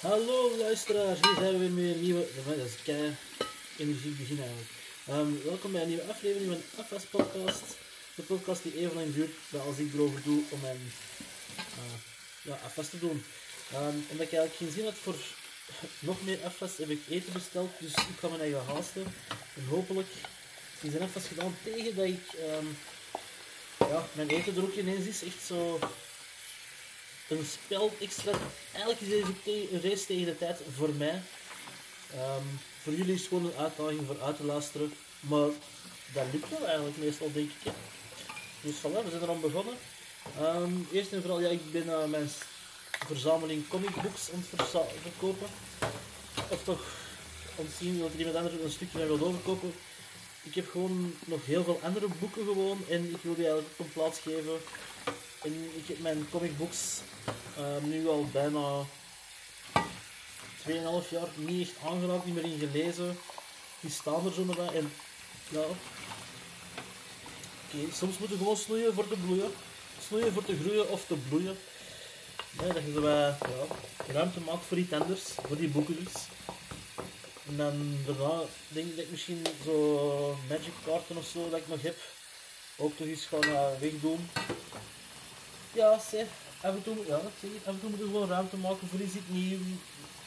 Hallo luisteraars, hier zijn we weer met een nieuwe... Dat is kei energiek begin eigenlijk. Ehm, welkom bij een nieuwe aflevering van FS Podcast. De podcast die even lang duurt als ik erover doe om mijn uh, ja, FS te doen. Um, omdat ik eigenlijk geen zin had voor nog meer FS, heb ik eten besteld, dus ik ga mijn eigen haasten. En hopelijk is er FS gedaan tegen dat ik um, ja, mijn eten er ook ineens is. Echt zo een spel extra. Eigenlijk is deze race tegen de tijd voor mij. Um, voor jullie is het gewoon een uitdaging voor uit te luisteren. Maar dat lukt wel eigenlijk meestal, denk ik. Dus voilà, we zijn er aan begonnen. Um, eerst en vooral, ja, ik ben mijn verzameling comicbooks aan het verkopen. Of toch om te zien dat er iemand anders een stukje naar wil overkopen. Ik heb gewoon nog heel veel andere boeken gewoon en ik wil die eigenlijk op een plaats geven ik heb mijn comicbooks uh, nu al bijna 2,5 jaar niet echt aangeraakt, niet meer in gelezen. Die staan er zo bij. En oké, soms moet je gewoon snoeien voor te bloeien. Snoeien voor te groeien of te bloeien. Nee, dat je zo ja, ruimte maakt voor iets anders, voor die boeken dus. En dan daarna denk ik dat ik misschien zo magic kaarten of zo dat ik nog heb, ook toch eens gaan uh, wegdoen. Ja, zeg. Af en toe, ja, zeg af en moeten we gewoon ruimte maken voor iets nieuw.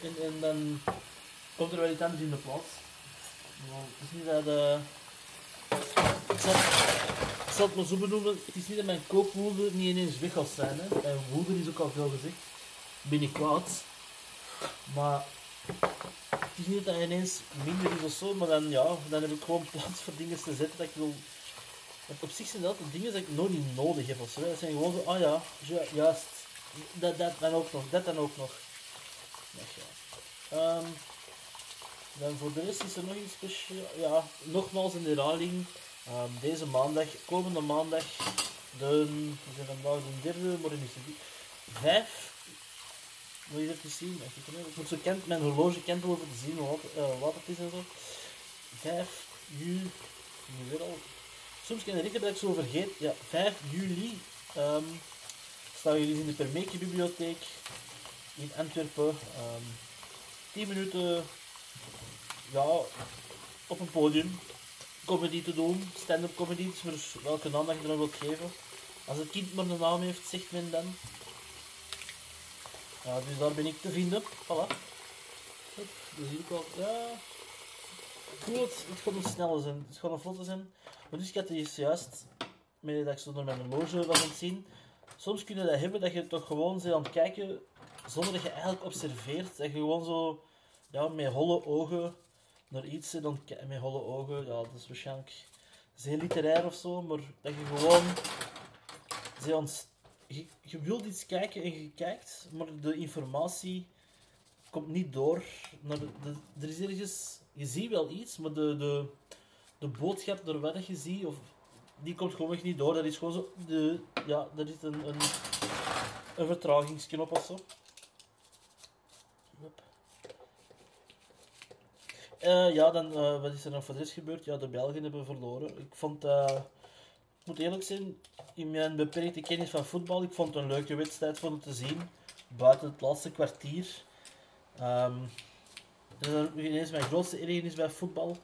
En, en dan komt er wel iets anders in de plaats. het is niet dat... Uh, ik zal het maar zo benoemen. Het is niet dat mijn koopwoede niet ineens weg gaat zijn. Hè. Mijn woede is ook al veel gezegd. Ben ik kwaad. Maar het is niet dat hij ineens minder is of zo, maar dan, ja, dan heb ik gewoon plaats voor dingen te zetten dat ik wil want op zich zijn dat de dingen die ik nog niet nodig heb ofzo. Dat zijn gewoon zo, ah ja, juist, dat, dat dan ook nog, dat dan ook nog. ja. Um, dan voor de rest is er nog iets speciaal. Ja, nogmaals een herhaling. Um, deze maandag, komende maandag, de, we zijn vandaag de derde, morgen is het vijf. Moet je even zien? Ik moet zo kent, mijn horloge kent over te zien wat, uh, wat het is en zo. 5 juli, nu weer al Soms kan ik dat ik zo vergeet. Ja, 5 juli um, staan jullie in de Permeke bibliotheek in Antwerpen. Um, ehm, 10 minuten ja, op een podium comedy te doen, stand-up comedy, dus welke naam dat je er wilt geven. Als het kind maar een naam heeft, zegt men dan. Ja, dus daar ben ik te vinden. Voilà. Hup, dat zie ik. Ja, goed, het gaat een snelle zijn, het gaat een vlotte zijn. Maar dus ik had het juist, met dat ik zo naar mijn horloge was aan het zien. Soms kun je dat hebben dat je toch gewoon zit aan het kijken zonder dat je eigenlijk observeert. Dat je gewoon zo ja, met holle ogen naar iets zit dan met holle ogen. Ja, dat is waarschijnlijk zeer literair of zo, maar dat je gewoon aan je, je wilt iets kijken en je kijkt, maar de informatie komt niet door. Er is ergens, je ziet wel iets, maar de, de, de boodschap door wat je ziet, of, die komt gewoon niet door. Dat is gewoon zo, de, ja, er is een, een, een vertragingsknop of. Uh, ja, dan, uh, wat is er nog voor de rest gebeurd? Ja, de Belgen hebben verloren. Ik vond, uh, ik moet eerlijk zijn, in mijn beperkte kennis van voetbal, ik vond het een leuke wedstrijd om te zien. Buiten het laatste kwartier. Um, dat is ineens mijn grootste ergernis bij voetbal.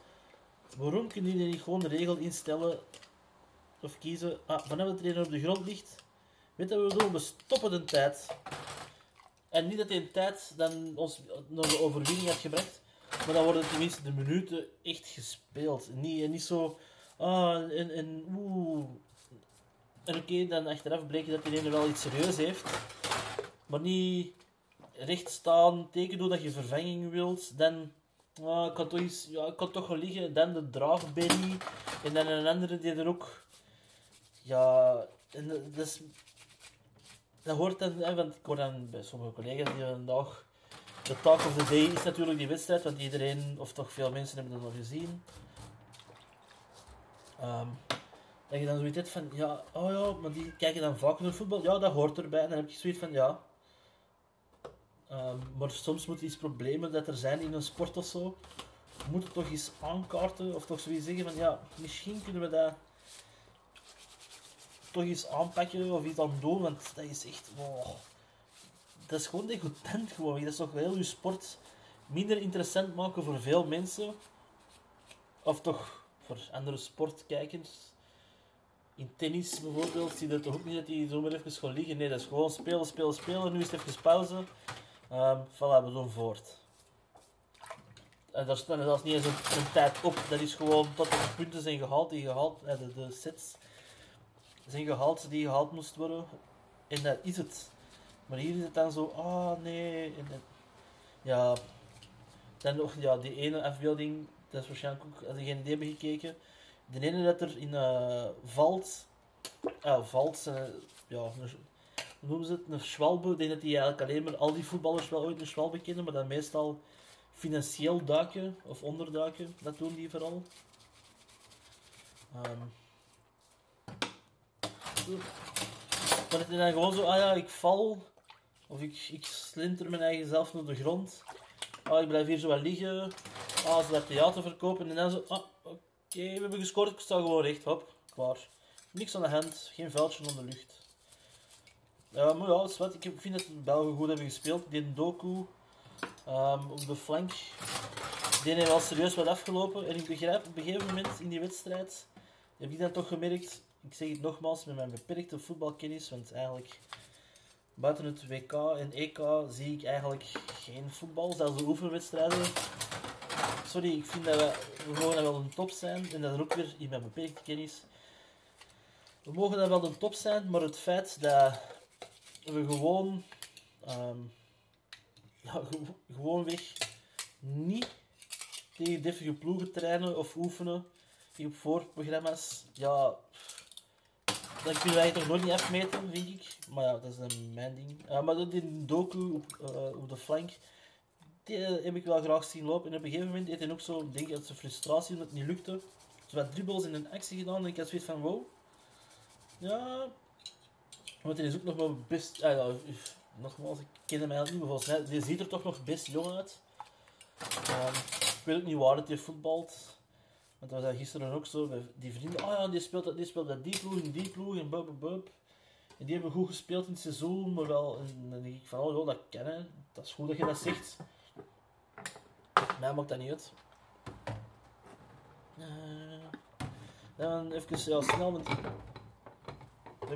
Waarom kunnen jullie niet gewoon de regel instellen of kiezen? Ah, vanaf de trainer op de grond ligt, weet wat we doen? We stoppen de tijd. En niet dat hij tijd dan ons naar de overwinning had gebracht, maar dan worden tenminste de minuten echt gespeeld. Niet, niet zo, ah, en, en oeh. En oké, dan achteraf bleek dat iedereen wel iets serieus heeft, maar niet recht staan, teken dat je vervanging wilt, dan uh, kan toch iets, ja, kan toch wel liggen, dan de draagberry en dan een andere die er ook, ja, en is, dat hoort dan, hè, want ik hoor dan bij sommige collega's die vandaag, de talk of the day is natuurlijk die wedstrijd, want iedereen, of toch veel mensen hebben dat nog gezien. Um, dat je dan zoiets hebt van, ja, oh ja, maar die kijken dan vaak naar voetbal, ja, dat hoort erbij. En dan heb je zoiets van, ja, Ehm, maar soms moeten iets problemen dat er zijn in een sport of zo, moeten toch eens aankaarten of toch zoiets zeggen van ja, misschien kunnen we dat toch eens aanpakken of iets aan doen, want dat is echt, wow, dat is gewoon degoutant gewoon. Dat is toch heel je sport minder interessant maken voor veel mensen. Of toch voor andere sportkijkers. In tennis bijvoorbeeld, zie je toch ook niet dat die zomaar even gewoon liggen. Nee, dat is gewoon spelen, spelen, spelen. Nu is het even pauze. Um, voilà, we doen voort. En daar staat zelfs niet eens een, tijd op. Dat is gewoon tot de punten zijn gehaald, die gehaald, eh, de, de sets zijn gehaald die gehaald moest worden. En dat is het. Maar hier is het dan zo, ah nee. En, ja, dan nog ja, die ene afbeelding, dat is waarschijnlijk ook, als je geen idee hebben gekeken. De ene dat er in uh, valt, uh, valt, uh, ja, noemen ze het, een schwalbe. Ik denk dat die eigenlijk alleen maar al die voetballers wel ooit een schwalbe kennen, maar dan meestal financieel duiken of onderduiken, dat doen die vooral. Um, maar het is dan gewoon zo, ah ja, ik val, of ik, ik slinter mijn eigen zelf naar de grond. Ah, ik blijf hier zo wel liggen. Ah, ze dat theater verkopen. En dan zo, ah, oké, we hebben gescoord, ik sta gewoon recht, hop, klaar. Niks aan de hand, geen vuiltje onder de lucht. Ja, maar ja, wat, ik vind dat de Belgen goed hebben gespeeld. Die Doku um, op de flank, die heeft wel serieus wat afgelopen. En ik begrijp op een gegeven moment in die wedstrijd, heb ik dan toch gemerkt, ik zeg het nogmaals met mijn beperkte voetbalkennis, want eigenlijk buiten het WK en EK zie ik eigenlijk geen voetbal, zelfs de oefenwedstrijden. Sorry, ik vind dat we, mogen wel een top zijn en dat er ook weer in mijn beperkte kennis. We mogen dat wel een top zijn, maar het feit dat we gewoon, um, ja, gewoon weg niet tegen deftige ploegen trainen of oefenen op voorprogramma's, ja, dat kunnen wij toch nooit niet afmeten, vind ik. Maar ja, dat is mijn ding. Uh, maar die doku op, uh, op de flank, die eh, heb ik wel graag zien lopen. En op een gegeven moment heeft hij ook zo, denk ik, uit zijn frustratie omdat het niet lukte, zo wat dribbles in een actie gedaan. En ik had zoiets van, wow. Ja. Want hij is ook nog wel best... Ja, nogmaals, ik ken hem eigenlijk niet, maar volgens ziet er toch nog best jong uit. Um, ik weet ook niet waar het hij voetbalt. Want dat was gisteren ook zo, die vrienden, oh ja, die speelt dat, die speelt dat die ploeg en die ploeg en bub, En die hebben goed gespeeld in het seizoen, maar wel, en dan denk ik van, oh, dat kennen, dat is goed dat je dat zegt. Mij maakt dat niet uit. Uh, dan even ja, snel, we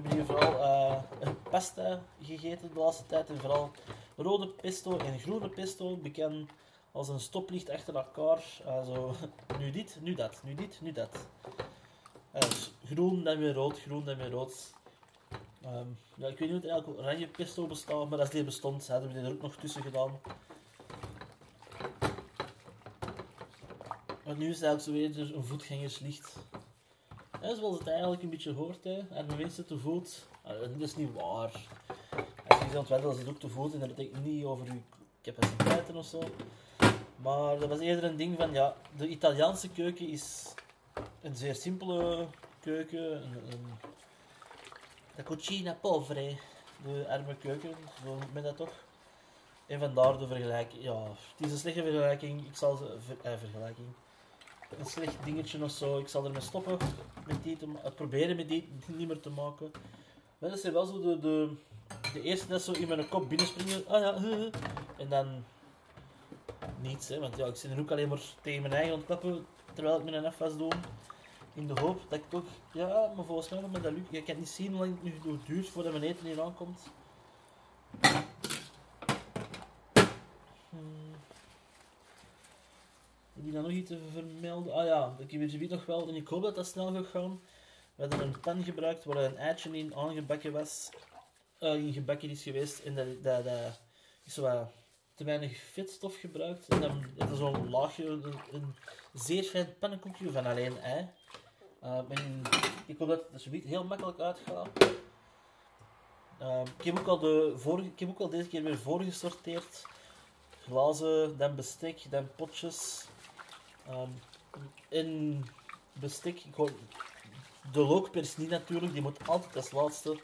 hebben hier vooral uh, een pasta gegeten de laatste tijd. En vooral rode pesto en groene pesto, bekend als een stoplicht achter elkaar. Also, nu dit, nu dat, nu dit, nu dat. Dus groen, dan weer rood, groen, dan weer rood. Um, ja, ik weet niet of eigenlijk oranje pesto bestaat, maar als die bestond, hadden we die er ook nog tussen gedaan. Maar nu is het eigenlijk zo weer een voetgangerslicht. Zoals het eigenlijk een beetje hoort, hè. En mensen te voet. dat is niet waar. Als je zegt, wel, als het ook te voet en dat betekent niet over je capaciteiten of zo. Maar dat was eerder een ding van, ja, de Italiaanse keuken is een zeer simpele keuken. Een, een, de cucina povere, de arme keuken, zo noemt men dat toch. En vandaar de vergelijking, ja, het is een slechte vergelijking, ik zal ze, ver, eh, vergelijking, een slecht dingetje of zo, ik zal ermee stoppen, met die te, het proberen met die niet meer te maken. Maar dat is wel zo de, de, de eerste dat zo in mijn kop binnenspringen, ah ja, en dan niets. Hè, want ja, ik zit er ook alleen maar tegen mijn eigen ontklappen terwijl ik mijn afwas doe. In de hoop dat ik toch, ja, maar volgens mij met dat lukt. Je kan niet zien hoe lang het nu duurt voordat mijn eten hier aankomt. Hmm. Heb je dan nog iets te vermelden? Ah ja, ik heb hier nog wel, en ik hoop dat dat snel gaat gaan. We hadden een pan gebruikt waar een eitje in aangebakken was, uh, in gebakken is geweest. En dat, dat, dat is zo te weinig vetstof gebruikt. En dan is er zo'n laagje, een, zeer fijn pannenkoekje van alleen ei. Uh, ik hoop dat het heel makkelijk uitgaat. Uh, ik, heb ook al de vorige, ik heb ook al deze keer weer voorgesorteerd. Glazen, dan bestek, dan potjes. Um, en bestek, ik hoor, de lookpers niet natuurlijk, die moet altijd als laatste.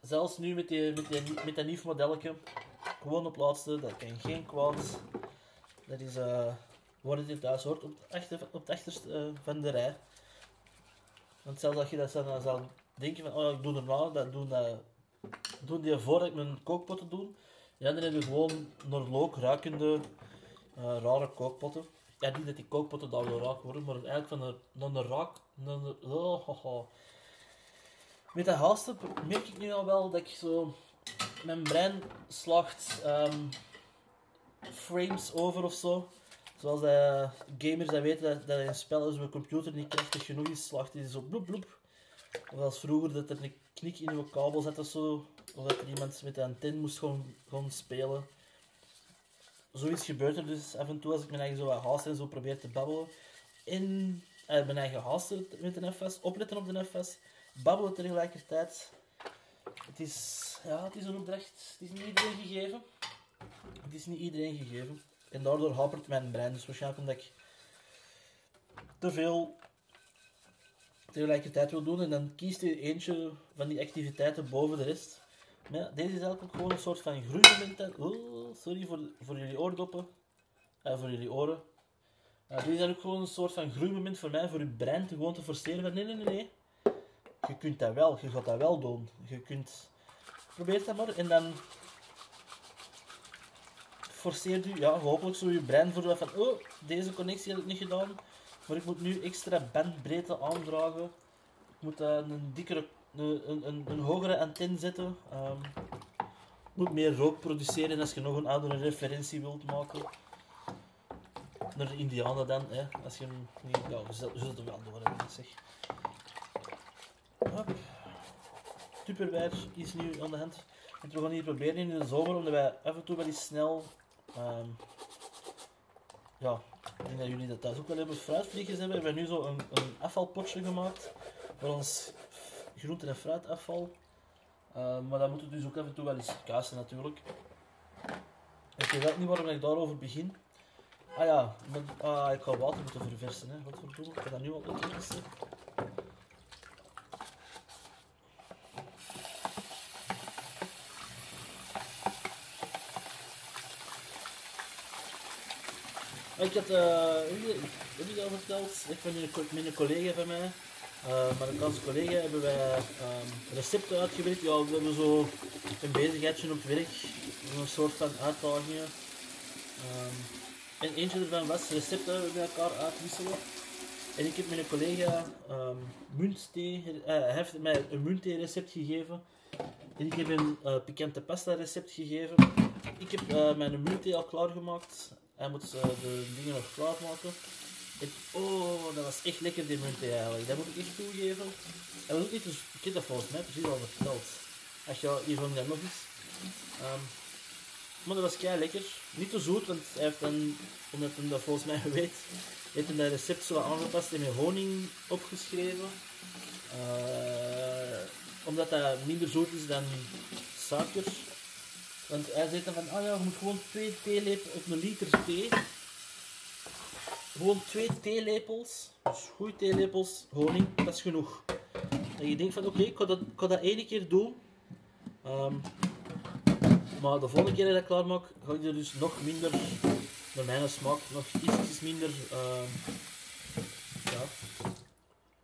Zelfs nu met, die, met, die, met dat nieuw modelletje gewoon op laatste, dat kan geen kwaad. Dat is uh, waar het in thuis hoort, op, het achter, op achterste uh, van de rij. Want zelfs als je dat dan zal denken van, oh ik doe normaal, dat doen dat Doe die voordat ik mijn kookpotten doe. Ja, dan heb je gewoon Norlook ruikende eh, rare kookpotten. Ja, niet dat die kookpotten daar wel raak worden, maar eigenlijk van een, van een raak... Oh, oh, oh. Met dat haasten merk ik nu al wel dat ik zo... Mijn brein slacht ehm, frames over of zo. Zoals gamers dat weten dat, dat een spel is, mijn computer niet krachtig genoeg is, slacht hij zo bloep bloep. Of als vroeger dat er een knik in uw kabel zat of zo. Of dat er iemand met een antenne moest gewoon, gewoon spelen. Zoiets gebeurt er dus af en toe als ik mijn eigen zo haast en zo probeer te babbelen. In eh, mijn eigen haast met een FS, opletten op de FS, babbelen tegelijkertijd. Het is, ja, het is een opdracht. Het is niet iedereen gegeven. Het is niet iedereen gegeven. En daardoor hapert mijn brein. Dus waarschijnlijk omdat ik te veel tegelijkertijd wil doen. En dan kiest je eentje van die activiteiten boven de rest. Ja, deze is eigenlijk gewoon een soort van groeimoment. Oh, sorry voor, voor jullie oordoppen. Uh, voor jullie oren. Uh, deze is eigenlijk gewoon een soort van groeimoment voor mij, voor je brein te gewoon te forceren van nee, nee, nee, nee. Je kunt dat wel, je gaat dat wel doen. Je kunt... Probeer dat maar. En dan forceert u, ja, hopelijk zo je brein voor van, oh, deze connectie heb ik niet gedaan, maar ik moet nu extra bandbreedte aandragen. Ik moet uh, een dikkere, een, een, een, hogere antenne zetten. Um, moet meer rook produceren als je nog een oudere referentie wilt maken. Naar de Indianen dan, hè. Als je hem niet, we zullen het wel door hebben, zeg. Hop. Tupperware is nu aan de hand. En we gaan hier proberen in de zomer, omdat wij af en toe wel eens snel Um, ja, ik denk dat jullie dat thuis ook wel hebben. Fruitvliegjes hebben. We hebben nu zo een, een afvalpotje gemaakt voor ons groente- en fruitafval. Uh, maar dat moeten dus ook af en toe wel eens kassen natuurlijk. Ik weet niet waarom ik daarover begin. Ah ja, ah, ik ga water moeten verversen. Hè. Wat voor doen? Ik ga dat nu al uitversen. Ik had, uh, heb je al verteld? Ik ben met een collega van mij, met een Franse collega, hebben wij um, recepten uitgewerkt. Ja, we hebben zo een bezigheidje op werk, een soort van uitdagingen. Um, en eentje ervan was recepten met elkaar uitwisselen. En ik heb mijn collega um, uh, heeft mij een muntthee recept gegeven. En ik heb een uh, pikante pasta recept gegeven. Ik heb uh, mijn muntthee al klaargemaakt. Hij moet de dingen nog klaarmaken. Oh, dat was echt lekker die munt eigenlijk. Dat moet ik echt toegeven. En was ook niet, dus, ik heb dat volgens mij precies al verteld. Ach ja, hier van dat nog eens. Um, maar dat was kei lekker. Niet te zoet, want hij heeft dan, omdat hij dat volgens mij weet, heeft hij dat recept zo aangepast en met honing opgeschreven. Uh, omdat dat minder zoet is dan suiker. Want hij zei dan van, ah ja, je moet gewoon twee theelepels op een liter thee. Gewoon twee theelepels, dus goede theelepels honing, dat is genoeg. En je denkt van, oké, ik, ga dat, ik ga dat ene keer doen. Um, maar de volgende keer dat ik dat klaar maak, ga ik er dus nog minder, naar mijn smaak, nog iets minder, um, ja,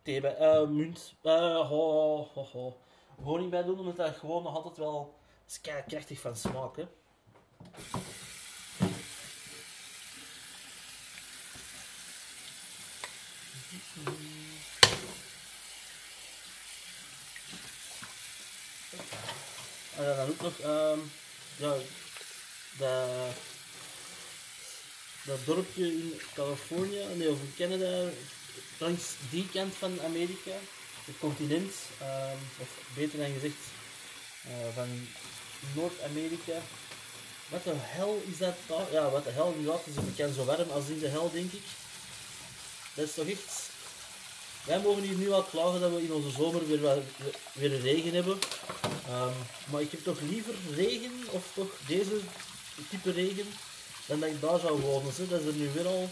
thee bij, uh, munt, ho, honing bij doen, omdat dat gewoon nog altijd wel krachtig van smaak, hè. Um, ja, dat, dorpje in Californië, nee, of in Canada, langs die kant van Amerika, het continent, um, of beter dan gezegd, uh, van Noord-Amerika. Wat de hel is dat daar? Ja, wat de hel inderdaad is het zo warm als in de hel, denk ik. Dat is toch echt... Wij mogen hier nu al klagen dat we in onze zomer weer, weer regen hebben. Um, maar ik heb toch liever regen, of toch deze type regen, dan dat ik daar zou wonen. Dat is er nu weer al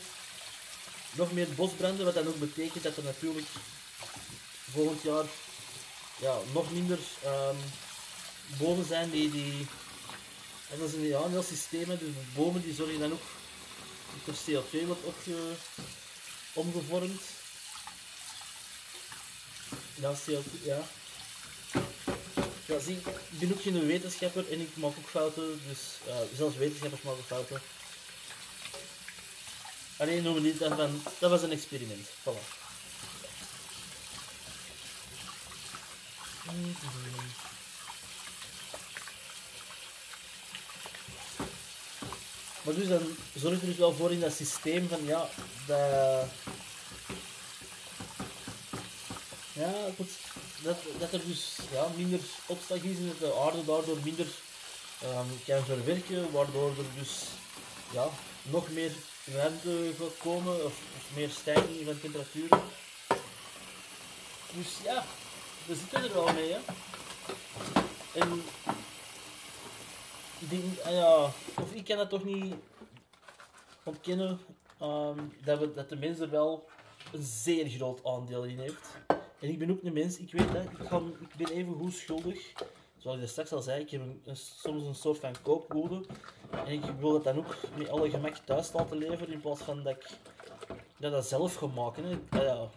nog meer bosbranden, wat dan ook betekent dat er natuurlijk volgend jaar ja, nog minder um, bomen zijn die, die en dat is een, ja, heel systeem, dus bomen die zorgen dan ook dat er CO2 wordt omgevormd. Ja, CO2, ja. Ja, zie, ik ben ook geen wetenschapper en ik maak ook fouten, dus zelfs wetenschappers maken fouten. Alleen noemen niet dat dat was een experiment. Voilà. Maar dus dan zorgt er dus wel voor in dat systeem van ja, dat... Ja, goed, dat, dat er dus ja, minder opslag is en dat de aarde daardoor minder um, kan verwerken, waardoor er dus ja, nog meer warmte gaat komen of, meer stijging van temperaturen. Dus ja, we zitten er wel mee. En ik denk, ah ja, of ik kan dat toch niet ontkennen, um, dat, we, dat de mens er wel een zeer groot aandeel in heeft. En ik ben ook een mens, ik weet dat, ik, ik ben even goed schuldig. Zoals ik straks al zei, ik heb een, soms een soort van kookwoede. En ik wil dat dan ook met alle gemak thuis laten leveren, in plaats van dat ik dat, zelf ga maken. Hè. Ah ja,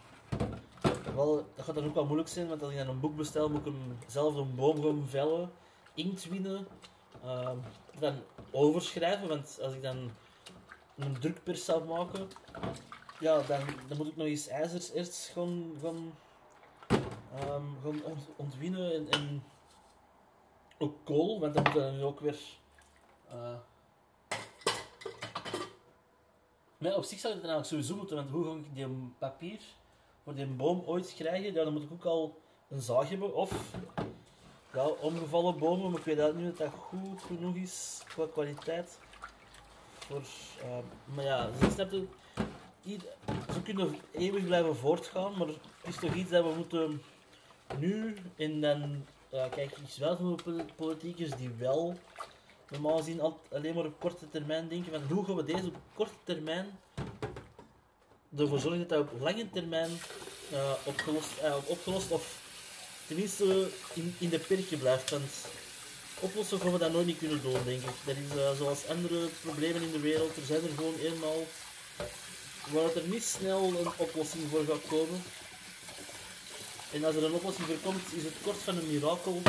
wel, dat gaat dan ook wel moeilijk zijn, want als ik dan een boek bestel, moet ik hem zelf een boom vellen, inkt winnen, uh, dan overschrijven, want als ik dan een drukpers zou maken, ja, dan, dan moet ik nog eens ijzers eerst gaan, gaan, um, gaan ontwinnen en, en, ook kool, want dan moet dan nu ook weer... Uh, maar op zich zou ik het eigenlijk sowieso moeten, want hoe ga ik die papier voor die boom ooit krijgen, ja, dan moet ik ook al een zaag hebben. Of ja, omgevallen bomen, maar ik weet dat niet of dat goed genoeg is qua kwaliteit. Voor, uh, maar ja, je, ze kunnen eeuwig blijven voortgaan, maar het is toch iets dat we moeten nu en dan. Uh, kijk, is wel zo'n politiekers die wel normaal gezien alleen maar op korte termijn denken van hoe gaan we deze op korte termijn ervoor zorgen dat dat op lange termijn opgelost, uh, opgelost of tenminste in, in de perkje blijft. Want oplossen gaan we dat nooit niet kunnen doen, denk ik. Dat is uh, zoals andere problemen in de wereld. Er zijn er gewoon eenmaal waar er niet snel een oplossing voor gaat komen. En als er een oplossing voor komt, is het kort van een mirakel.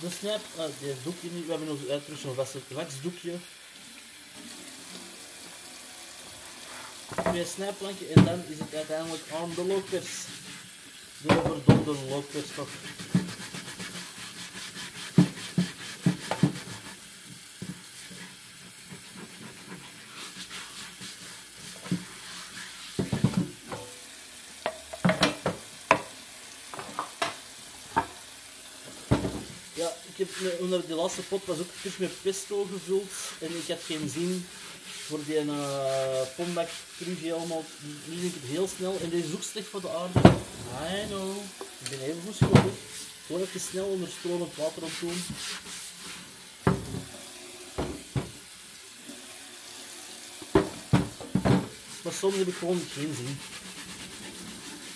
De snap, uh, doekje we hebben nog uh, terug zo'n waxdoekje. Twee snijplankje en dan is het uiteindelijk aan de lokers. De overdonde lokers toch. onder de laatste pot was ook terug met pesto gevuld. En ik had geen zin voor die uh, terug helemaal. Nu denk ik het heel snel. En deze is ook slecht voor de aarde. I know. Ik ben even goed schuldig. Gewoon even snel onder stromend water op. Maar soms heb ik gewoon geen zin.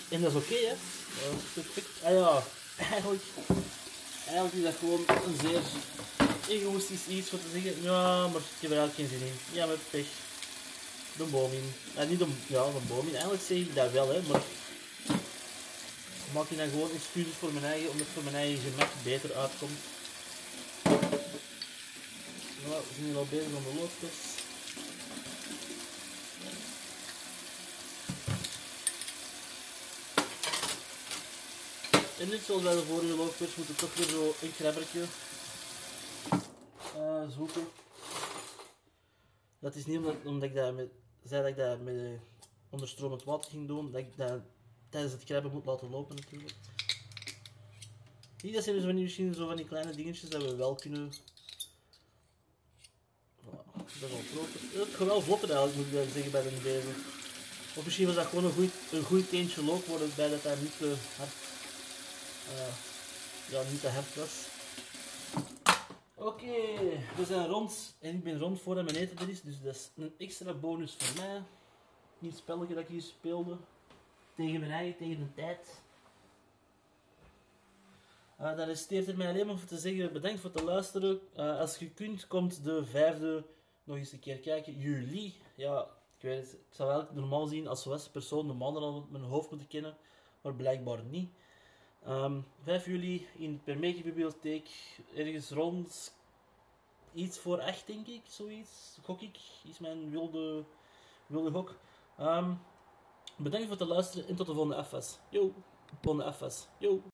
En dat is oké, hè? Dat is perfect. Ah ja, eigenlijk Eigenlijk is dat gewoon een zeer egoïstisch iets voor te zeggen. Ja, maar ik heb er eigenlijk geen zin in. Ja, met pech. De boom in. Niet de, ja, de boom. Eigenlijk zeg ik dat wel, hè, maar maak je dan gewoon excuses voor mijn eigen, omdat het voor mijn eigen gemak beter uitkomt. Nou, we zijn hier al bezig aan de loodtest. En net zoals bij de vorige loopers moet ik toch weer zo een krabbertje Dat is niet omdat, omdat ik dat met, zei dat ik dat met uh, onderstromend water ging doen, dat ik dat tijdens het krabben moet laten lopen natuurlijk. Hier, dat zijn dus misschien zo van die kleine dingetjes dat we wel kunnen... dat is wel groter. Het gaat wel vlotter eigenlijk, moet ik zeggen, bij de deze. Of misschien was dat gewoon een goed, een goed teentje loop, waarbij dat daar niet te hard uh, ja, niet te hard was. Oké, we zijn rond en ik ben rond voordat mijn eten er is, dus dat is een extra bonus voor mij. Niet spelletje dat ik hier speelde. Tegen mijn eigen, tegen de tijd. Uh, dan resteert er mij alleen maar voor te zeggen, bedankt voor het luisteren. Uh, als je kunt, komt de vijfde nog eens een keer kijken. Juli, ja, ik weet ik zou eigenlijk normaal zien als Westen persoon de maanden al mijn hoofd moeten kennen, maar blijkbaar niet. Um, 5 juli in de Permeke Bibliotheek, ergens rond iets voor echt, denk ik, zoiets. Gok ik, is mijn wilde, wilde gok. Um, bedankt voor het luisteren en tot de volgende FS. Yo, volgende FS. Yo.